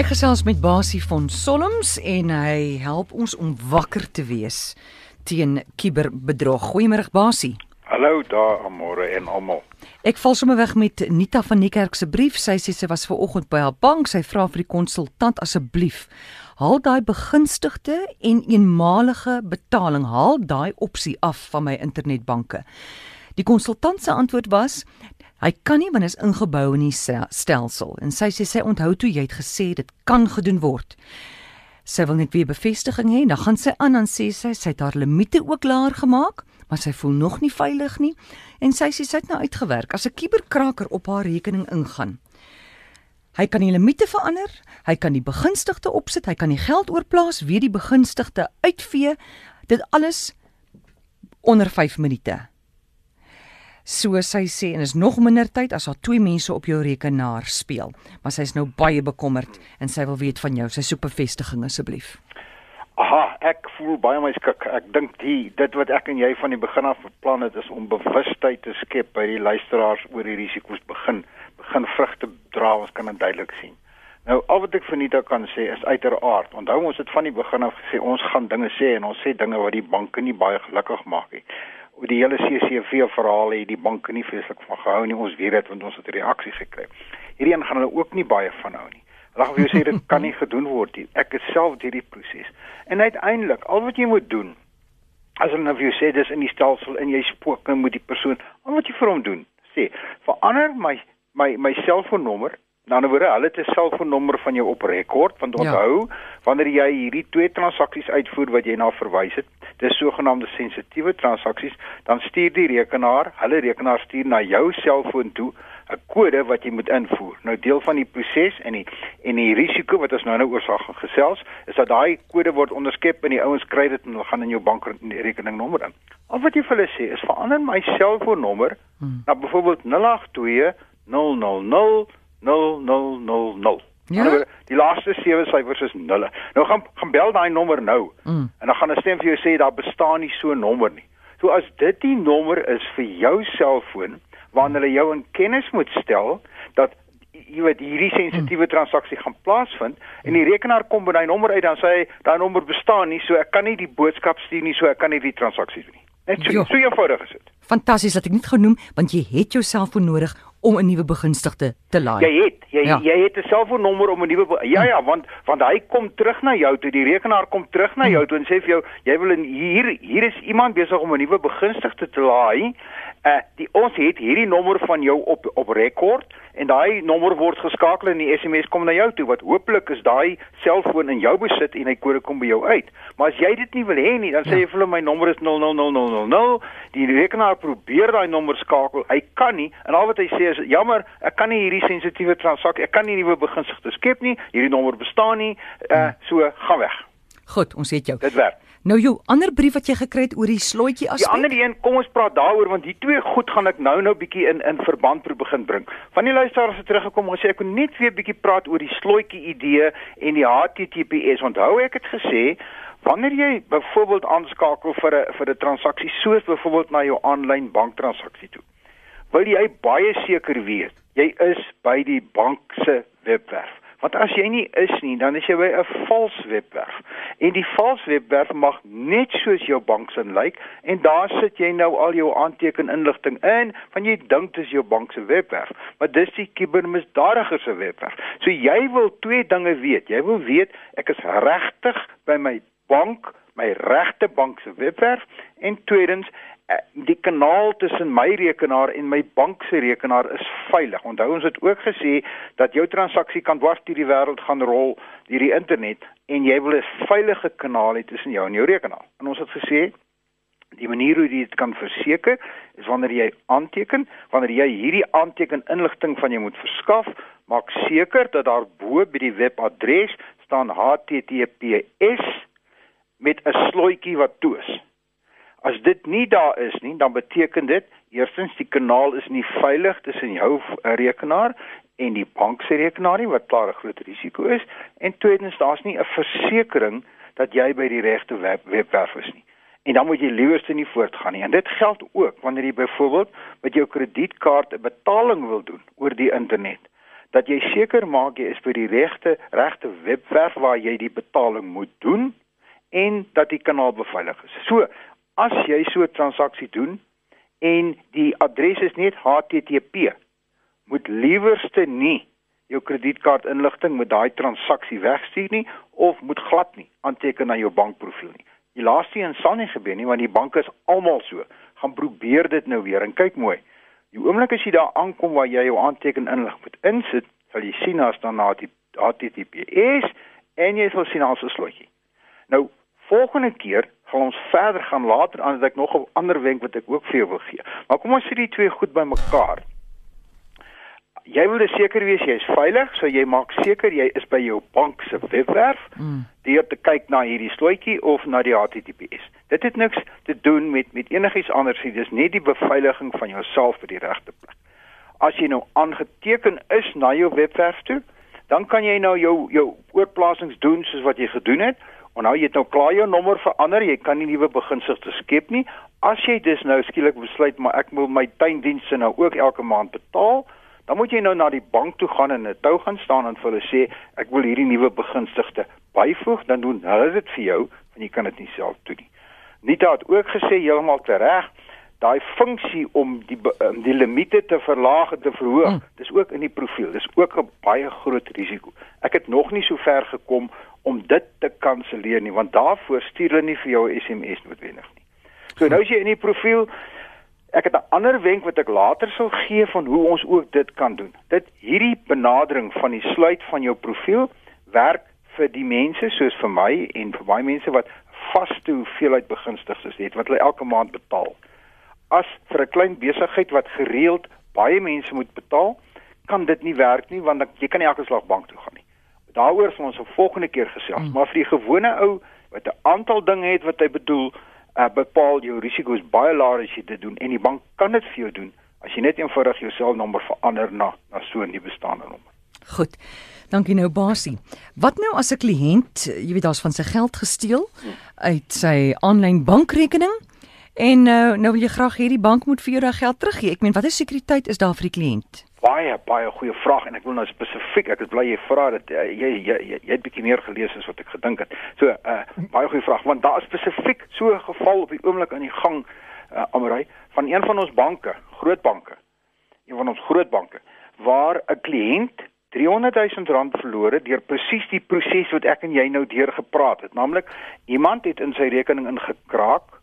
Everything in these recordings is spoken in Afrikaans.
Ek gesels met Basie van Solms en hy help ons om wakker te wees teen kiberbedrog. Goeiemôre Basie. Hallo daar Amore en almal. Ek val sommer weg met Nita van Niekerk se brief. Sy sê sy was ver oggend by haar bank. Sy vra vir die konsultant asseblief haal daai begunstigde en eenmalige betaling, haal daai opsie af van my internetbanke. Die konsultant se antwoord was Hy kan nie want is ingebou in die stelsel en sy sê sy onthou toe jy het gesê dit kan gedoen word. Sy wil net weer bevestiging hê, dan gaan sy aan en sê sy sy het haar limite ook laer gemaak, maar sy voel nog nie veilig nie en sy sê sy het nou uitgewerk as 'n kuberkraker op haar rekening ingaan. Hy kan die limite verander, hy kan die begunstigde opsit, hy kan die geld oorplaas, weer die begunstigde uitvee, dit alles onder 5 minute. So sy sê en is nog minder tyd as haar twee mense op jou rekenaar speel. Maar sy is nou baie bekommerd en sy wil weet van jou. Sy soek bevestiging asseblief. Aha, ek voel baie my skik. Ek dink die dit wat ek en jy van die begin af beplan het is om bewustheid te skep by die luisteraars oor die risiko's begin begin vrugte dra, ons kan dit duidelik sien. Nou al wat ek vir Nita kan sê is uiteraard. Onthou ons het van die begin af gesê ons gaan dinge sê en ons sê dinge wat die banke nie baie gelukkig maak nie die hele CCV verhaal het die banke nie vreeslik van gehou nie. Ons weet dit want ons het 'n reaksie gekry. Hierdie een gaan hulle ook nie baie van hou nie. Hulle gaan vir jou sê dit kan nie gedoen word nie. Ek is self hierdie proses. En uiteindelik, al wat jy moet doen as hulle nou vir jou sê dis in die stelsel en jy spook en moet die persoon, al wat jy vir hom doen, sê verander my my my selfoonnommer Nou nou word hulle 'n selfoonnommer van jou op rekord want ja. onthou ja. wanneer jy hierdie twee transaksies uitvoer wat jy na verwys het, dis sogenaamde sensitiewe transaksies, dan stuur die rekenaar, hulle rekenaar stuur na jou selfoon toe 'n kode wat jy moet invoer. Nou deel van die proses en die en die risiko wat ons nou nou oorsaak gesels, is dat daai kode word onderskep en die ouens kry dit en hulle gaan in jou bankrekeningnommer in. Al wat jy vir hulle sê is verander my selfoonnommer hmm. na byvoorbeeld 082 000 0000. Ja? Die laaste sewe syfers is 0. Nou gaan gaan bel daai nommer nou. Mm. En dan gaan 'n stem vir jou sê daar bestaan nie so 'n nommer nie. So as dit die nommer is vir jou selfoon wanneer hulle jou in kennis moet stel dat jy weet hierdie sensitiewe mm. transaksie gaan plaasvind en die rekenaar kom by daai nommer uit dan sê hy daai nommer bestaan nie so ek kan nie die boodskap stuur nie so ek kan nie die transaksie doen nie. Net so, so eenvoudig is dit. Fantasties dat ek net genoem want jy het jou selfoon nodig om 'n nuwe begunstigde te laai. Jy het jy ja. jy het 'n selfoonnommer om 'n nuwe Ja ja, want want hy kom terug na jou toe, die rekenaar kom terug na jou toe en sê vir jou, jy wil in hier hier is iemand besig om 'n nuwe begunstigde te laai. Uh die ons het hierdie nommer van jou op op rekord en daai nommer word geskakel en die SMS kom na jou toe wat hopelik is daai selfoon in jou besit en hy kode kom by jou uit. Maar as jy dit nie wil hê nie, dan sê ja. jy vir hom my nommer is 000000. Die rekenaar probeer daai nommer skakel. Hy kan nie en al wat hy sê is jammer, ek kan nie hierdie sensitiewe transaksie, ek kan nie nuwe beginsigte skep nie. Hierdie nommer bestaan nie. Uh so gaan weg. Goed, ons het jou. Dit werk. Nou jou ander brief wat jy gekry het oor die slotjie aspek. Die ander een, kom ons praat daaroor want die twee goed gaan ek nou nou bietjie in in verband probeer begin bring. Van die luisteraars het teruggekom en gesê ek wil net weer bietjie praat oor die slotjie idee en die HTTPS. Onthou ek het gesê wanneer jy byvoorbeeld aanskakel vir 'n vir 'n transaksie soos byvoorbeeld na jou aanlyn banktransaksie toe wil jy baie seker weet jy is by die bank se webwerf. Want as jy nie is nie, dan is jy by 'n vals webwerf. En die vals webwerf mag net soos jou bank se lyk en daar sit jy nou al jou aanteken inligting in van jy dink dit is jou bank se webwerf, maar dis die kubermisdadiger se webwerf. So jy wil twee dinge weet. Jy wil weet ek is regtig by my bank, my regte bank se webwerf en tweedens die kanaal tussen my rekenaar en my bank se rekenaar is veilig. Onthou ons het ook gesê dat jou transaksie kan dwars deur die wêreld gaan rol deur die internet en jy wil 'n veilige kanaal hê tussen jou en jou rekenaar. En ons het gesê die manier hoe jy dit kan verseker is wanneer jy aanteken, wanneer jy hierdie aanteken inligting van jou moet verskaf, maak seker dat daar bo by die webadres staan https met 'n slotjie wat toe is. As dit nie daar is nie, dan beteken dit eerstens die kanaal is nie veilig tussen jou eh, rekenaar en die bank se rekenaar nie wat klaar 'n groot risiko is en tweedens daar's nie 'n versekering dat jy by die regte web, webwerf is nie. En dan moet jy liewerste nie voortgaan nie. En dit geld ook wanneer jy byvoorbeeld met jou kredietkaart 'n betaling wil doen oor die internet. dat jy seker maak jy is by die regte regte webwerf waar jy die betaling moet doen en dat die kanaal beveilig is. So, as jy so 'n transaksie doen en die adres is net HTTP, moet liewerste nie jou kredietkaartinligting met daai transaksie wegstuur nie of moet glad nie aanteken na jou bankprofiel nie. Die laaste een sal nie gebeur nie want die banke is almal so. Gaan probeer dit nou weer en kyk mooi. Die oomblik as jy daar aankom waar jy jou aanteken inlig moet insit, sal jy sien as dan na die HTTPS en jy sal sien ons slotjie. Nou volgende keer gaan ons verder gaan later aan dat ek nog 'n ander wenk wat ek ook vir jou wil gee. Maar kom ons sit die twee goed bymekaar jy wil seker wees jy is veilig, so jy maak seker jy is by jou bank se webwerf mm. deur te kyk na hierdie slotjie of na die HTTPS. Dit het niks te doen met met enigiets anders nie. Dis net die beveiliging van jouself vir die regte plek. As jy nou aangeteken is na jou webwerf toe, dan kan jy nou jou jou oorplasings doen soos wat jy gedoen het. En nou jy het nou klaar jou nommer verander, jy kan nie nuwe beginsigte skep nie. As jy dus nou skielik besluit maar ek moet my tuindienste nou ook elke maand betaal, dan moet jy nou na die bank toe gaan en 'n tou gaan staan en vir hulle sê ek wil hierdie nuwe begunstigde byvoeg, dan doen hulle dit vir jou, want jy kan dit nie self doen nie. Nita het ook gesê heeltemal reg, daai funksie om die um, die limite te verlaag en te verhoog, hmm. dis ook in die profiel. Dis ook 'n baie groot risiko. Ek het nog nie so ver gekom om dit te kanselleer nie, want daarvoor stuur hulle nie vir jou 'n SMS noodwendig nie. So nou as jy in die profiel Ek het 'n ander wenk wat ek later sal gee van hoe ons ook dit kan doen. Dit hierdie benadering van die sluit van jou profiel werk vir die mense soos vir my en vir baie mense wat vaste hoeveelheid begunstigdes het wat hulle elke maand betaal. As vir 'n klein besigheid wat gereeld baie mense moet betaal, kan dit nie werk nie want jy kan nie elke slag bank toe gaan nie. Daaroor sal ons 'n volgende keer gesels, hmm. maar vir die gewone ou wat 'n aantal dinge het wat hy bedoel, uh, bepaal jou risiko's baie laag as jy dit doen en die bank kan dit vir jou doen as jy net eenvoudig jou selfnommer verander na na so 'n nuwe bestaande nommer. Goed. Dankie nou Basie. Wat nou as 'n kliënt, jy weet daar's van sy geld gesteel uit sy aanlyn bankrekening en nou nou wil jy graag hê die bank moet vir jou daai geld teruggee. Ek meen watter sekuriteit is daar vir die kliënt? baie baie goeie vraag en ek wil nou spesifiek ek is bly jy vra dit uh, jy jy jy, jy het bietjie meer gelees as wat ek gedink het. So uh, baie goeie vraag want daar is spesifiek so 'n geval op die oomblik aan die gang uh, Amrei van een van ons banke, groot banke. Een van ons groot banke waar 'n kliënt 300 000 rand verloor het deur presies die proses wat ek en jy nou deur gepraat het. Naamlik iemand het in sy rekening ingekraak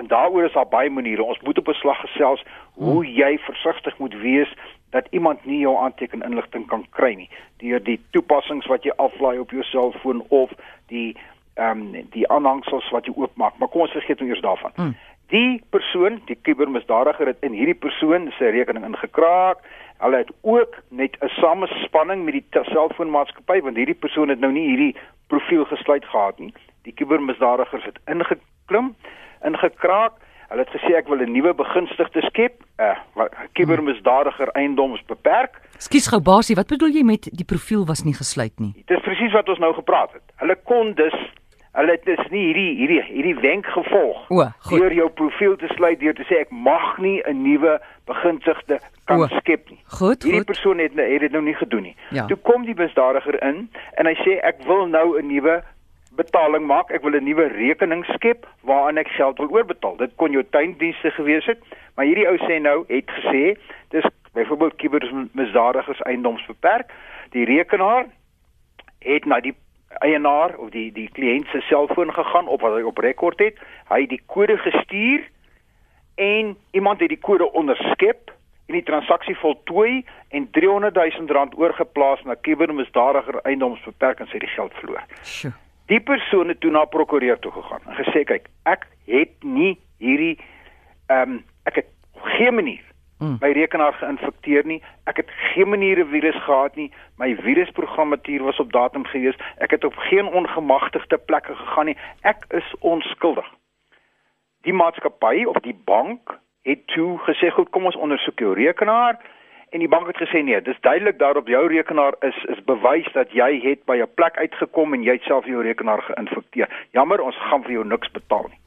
en daaroor is daar baie maniere. Ons moet op 'n slag gesels hoe jy versigtig moet wees dat iemand nie jou aanteken inligting kan kry nie deur die toepassings wat jy aflaai op jou selfoon of die ehm um, die aanhangsels wat jy oopmaak. Maar kom ons vergeet nou eers daarvan. Hmm. Die persoon, die kubermisdadiger het in hierdie persoon se rekening ingekraak. Hulle het ook net 'n samespanning met die selfoonmaatskappy want hierdie persoon het nou nie hierdie profiel gesluit gehad nie. Die kubermisdadigers het ingeklim, ingekraak Hulle het gesê ek wil 'n nuwe begunstigde skep, 'n uh, kibermisdadiger eiendoms beperk. Skus gou basie, wat bedoel jy met die profiel was nie gesluit nie? Dit is presies wat ons nou gepraat het. Hulle kon dus hulle het dus nie hierdie hierdie hierdie wenk gevolg o, deur jou profiel te sluit deur te sê ek mag nie 'n nuwe begunstigde kan o, skep nie. Goed, hierdie goed. persoon het, het dit nou nie gedoen nie. Ja. Toe kom die misdadiger in en hy sê ek wil nou 'n nuwe betaling maak. Ek wil 'n nuwe rekening skep waaraan ek geld wil oorbetaal. Dit kon jou tuindienste gewees het, maar hierdie ou sê nou het gesê dis byvoorbeeld kibermisdadigers eiendoms beperk. Die rekenaar het na die eienaar of die die kliënt se selfoon gegaan op wat hy op rekord het. Hy het die kode gestuur en iemand het die kode onderskep en die transaksie voltooi en 300 000 rand oorgeplaas na kibermisdadiger eiendoms beperk en sy die geld verloor. Sjoe. Die persoon het toe na prokureur toe gegaan en gesê kyk, ek het nie hierdie ehm um, ek het geen manier mm. my rekenaar geïnfekteer nie. Ek het geen manier 'n virus gehad nie. My virusprogrammatuur was op datum gewees. Ek het op geen ongemagtigde plekke gegaan nie. Ek is onskuldig. Die maatskappy of die bank het toe gesê goed, kom ons ondersoek jou rekenaar en die bank het gesê nee, dis duidelik daar op jou rekenaar is is bewys dat jy het by 'n plek uitgekom en jy het self jou rekenaar geïnfekteer. Jammer, ons gaan vir jou niks betaal nie.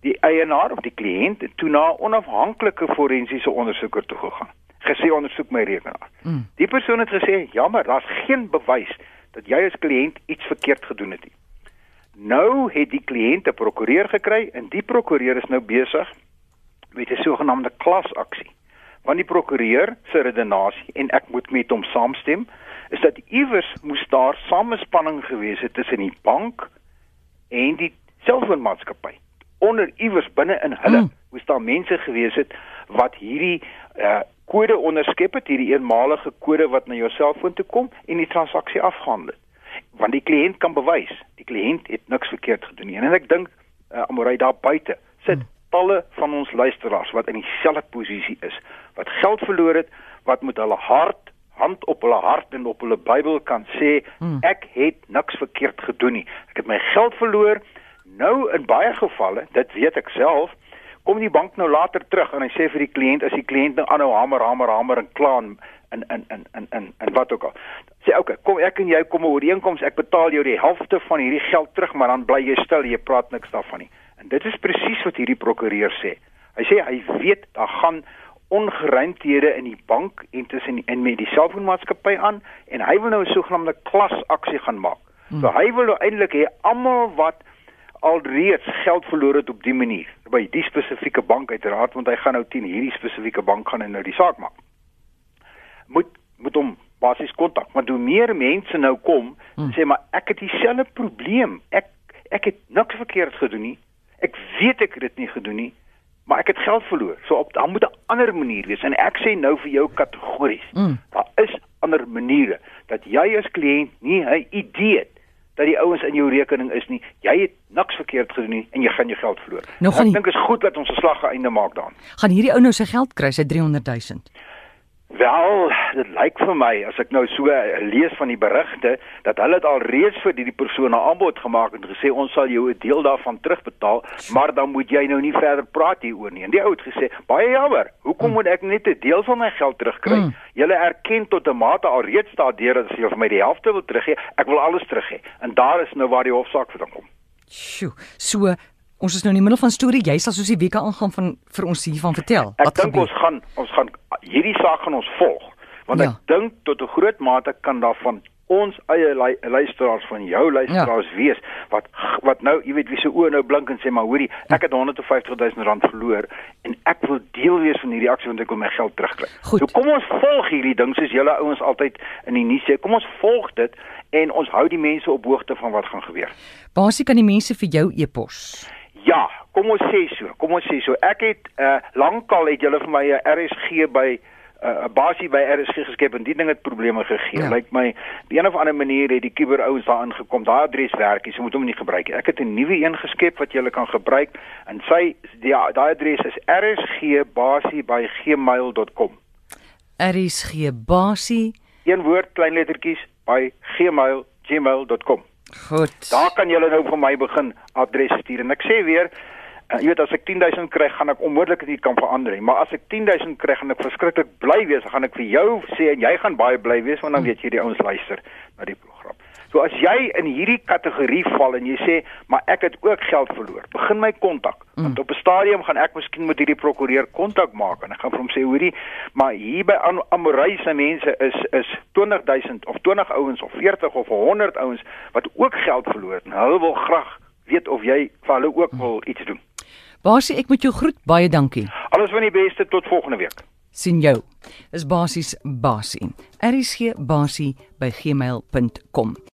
Die eienaar of die kliënt het toe na onafhanklike forensiese ondersoeker toe gegaan. gesê ondersoek my rekenaar. Mm. Die persoon het gesê, "Jammer, daar's geen bewys dat jy as kliënt iets verkeerd gedoen het nie." Nou het die kliënt 'n prokureur gekry en die prokureur is nou besig met 'n sogenaamde klasaksie. Want die prokureur se redenasie en ek moet met hom saamstem, is dat iewers moes daar samespanning gewees het tussen die bank en die selfoonmaatskappy. Onder iewers binne in hulle mm. moes daar mense gewees het wat hierdie uh, kode onderskep het, hierdie eenmalige kode wat na jou selfoon toe kom en die transaksie afgehandel het want die kliënt kan bewys die kliënt het niks verkeerd gedoen nie en ek dink uh, Amorey daar buite sit hmm. Talle van ons luisteraars wat in dieselfde posisie is wat geld verloor het wat met hulle hart hand op hulle hart en op hulle Bybel kan sê hmm. ek het niks verkeerd gedoen nie. Ek het my geld verloor. Nou in baie gevalle dit weet ek self kom die bank nou later terug en hy sê vir die kliënt as die kliënt nou aanhou hamer hamer hamer en kla in in in in in in wat ook al. Sê okay, kom ek en jy kom 'n ooreenkoms, ek betaal jou die helfte van hierdie geld terug, maar dan bly jy stil, jy praat niks daarvan nie. En dit is presies wat hierdie prokureur sê. Hy sê hy weet daar gaan ongeruimthede in die bank en tussen en met die selfoonmaatskappy aan en hy wil nou 'n sogenaamde klasaksie gaan maak. Hmm. So hy wil nou eintlik hê almal wat alreeds geld verloor het op die manier by die spesifieke bank uiteraard want hy gaan nou teen hierdie spesifieke bank gaan en nou die saak maak. Moet moet hom basies kontak. Maar hoe meer mense nou kom hmm. sê maar ek het dieselfde probleem. Ek ek het niks verkeerd gedoen nie. Ek weet ek het dit nie gedoen nie, maar ek het geld verloor. So op dan moet 'n ander manier wees en ek sê nou vir jou kategories. Hmm. Daar is ander maniere dat jy as kliënt nie 'n idee het dat die ouens in jou rekening is nie. Jy het niks verkeerd gedoen nie en jy gaan jou geld verloor. Nou ek dink is goed dat ons 'n slag geëinde maak daaraan. Gaan hierdie ou nou sy geld kry, sy 300 000? Wel, dit lyk vir my as ek nou so lees van die berigte dat hulle dit al reeds vir die persoon 'n aanbod gemaak en gesê ons sal jou 'n deel daarvan terugbetaal, maar dan moet jy nou nie verder praat hieroor nie. En die ou het gesê, baie jammer, hoekom mm. moet ek net 'n deel van my geld terugkry? Mm. Julle erken tot 'n mate al reeds daardeur dat as jy vir my die helfte wil teruggee, ek wil alles terug hê. En daar is nou waar die hofsaak vandaan kom. Sjoe, so Ons is nou in die middel van storie. Jy sal soos die weke aangaan van vir ons hiervan vertel. Ek dink ons gaan ons gaan hierdie saak gaan ons volg want ja. ek dink tot 'n groot mate kan daarvan ons eie luisteraars van jou luisteraars ja. wees wat wat nou jy weet wie se oë nou blink en sê maar hoorie ja. ek het 150 000 rand verloor en ek wil deel wees van hierdie aksie want ek wil my geld terugkry. So kom ons volg hierdie ding soos julle ouens altyd in die nuus sê. Kom ons volg dit en ons hou die mense op hoogte van wat gaan gebeur. Basies kan die mense vir jou e-pos. Ja, kom ons sê so. Kom ons sê so. Ek het uh lankal het julle vir my 'n RSG by 'n uh, basie by RSG geskep en die ding het probleme gegee. Ja. Lyk my die een of ander manier het die kuberouens daarin gekom. Daai adres werk nie, so moet hom nie gebruik nie. Ek het 'n nuwe een geskep wat julle kan gebruik en sy die daai adres is rsgbasie@gmail.com. RSG basie een woord klein lettertjies by gmail.com. Goed. Daar kan julle nou vir my begin adres stuur en ek sê weer uh, jy weet as ek 10000 kry gaan ek onmoontlik dit kan verander nie maar as ek 10000 kry gaan ek verskriklik bly wees gaan ek vir jou sê en jy gaan baie bly wees want dan weet jy die ouens luister na die. So as jy in hierdie kategorie val en jy sê maar ek het ook geld verloor, begin my kontak. Mm. Want op 'n stadium gaan ek miskien met hierdie prokureur kontak maak en ek gaan vir hom sê hoorie, maar hier by Amorey se mense is is 20000 of 20 ouens of 40 of 100 ouens wat ook geld verloor het. Hulle wil graag weet of jy vir hulle ook wil iets doen. Basie, ek moet jou groet. Baie dankie. Alles van die beste tot volgende week. sien jou. Is basies basie. RSG basie by gmail.com.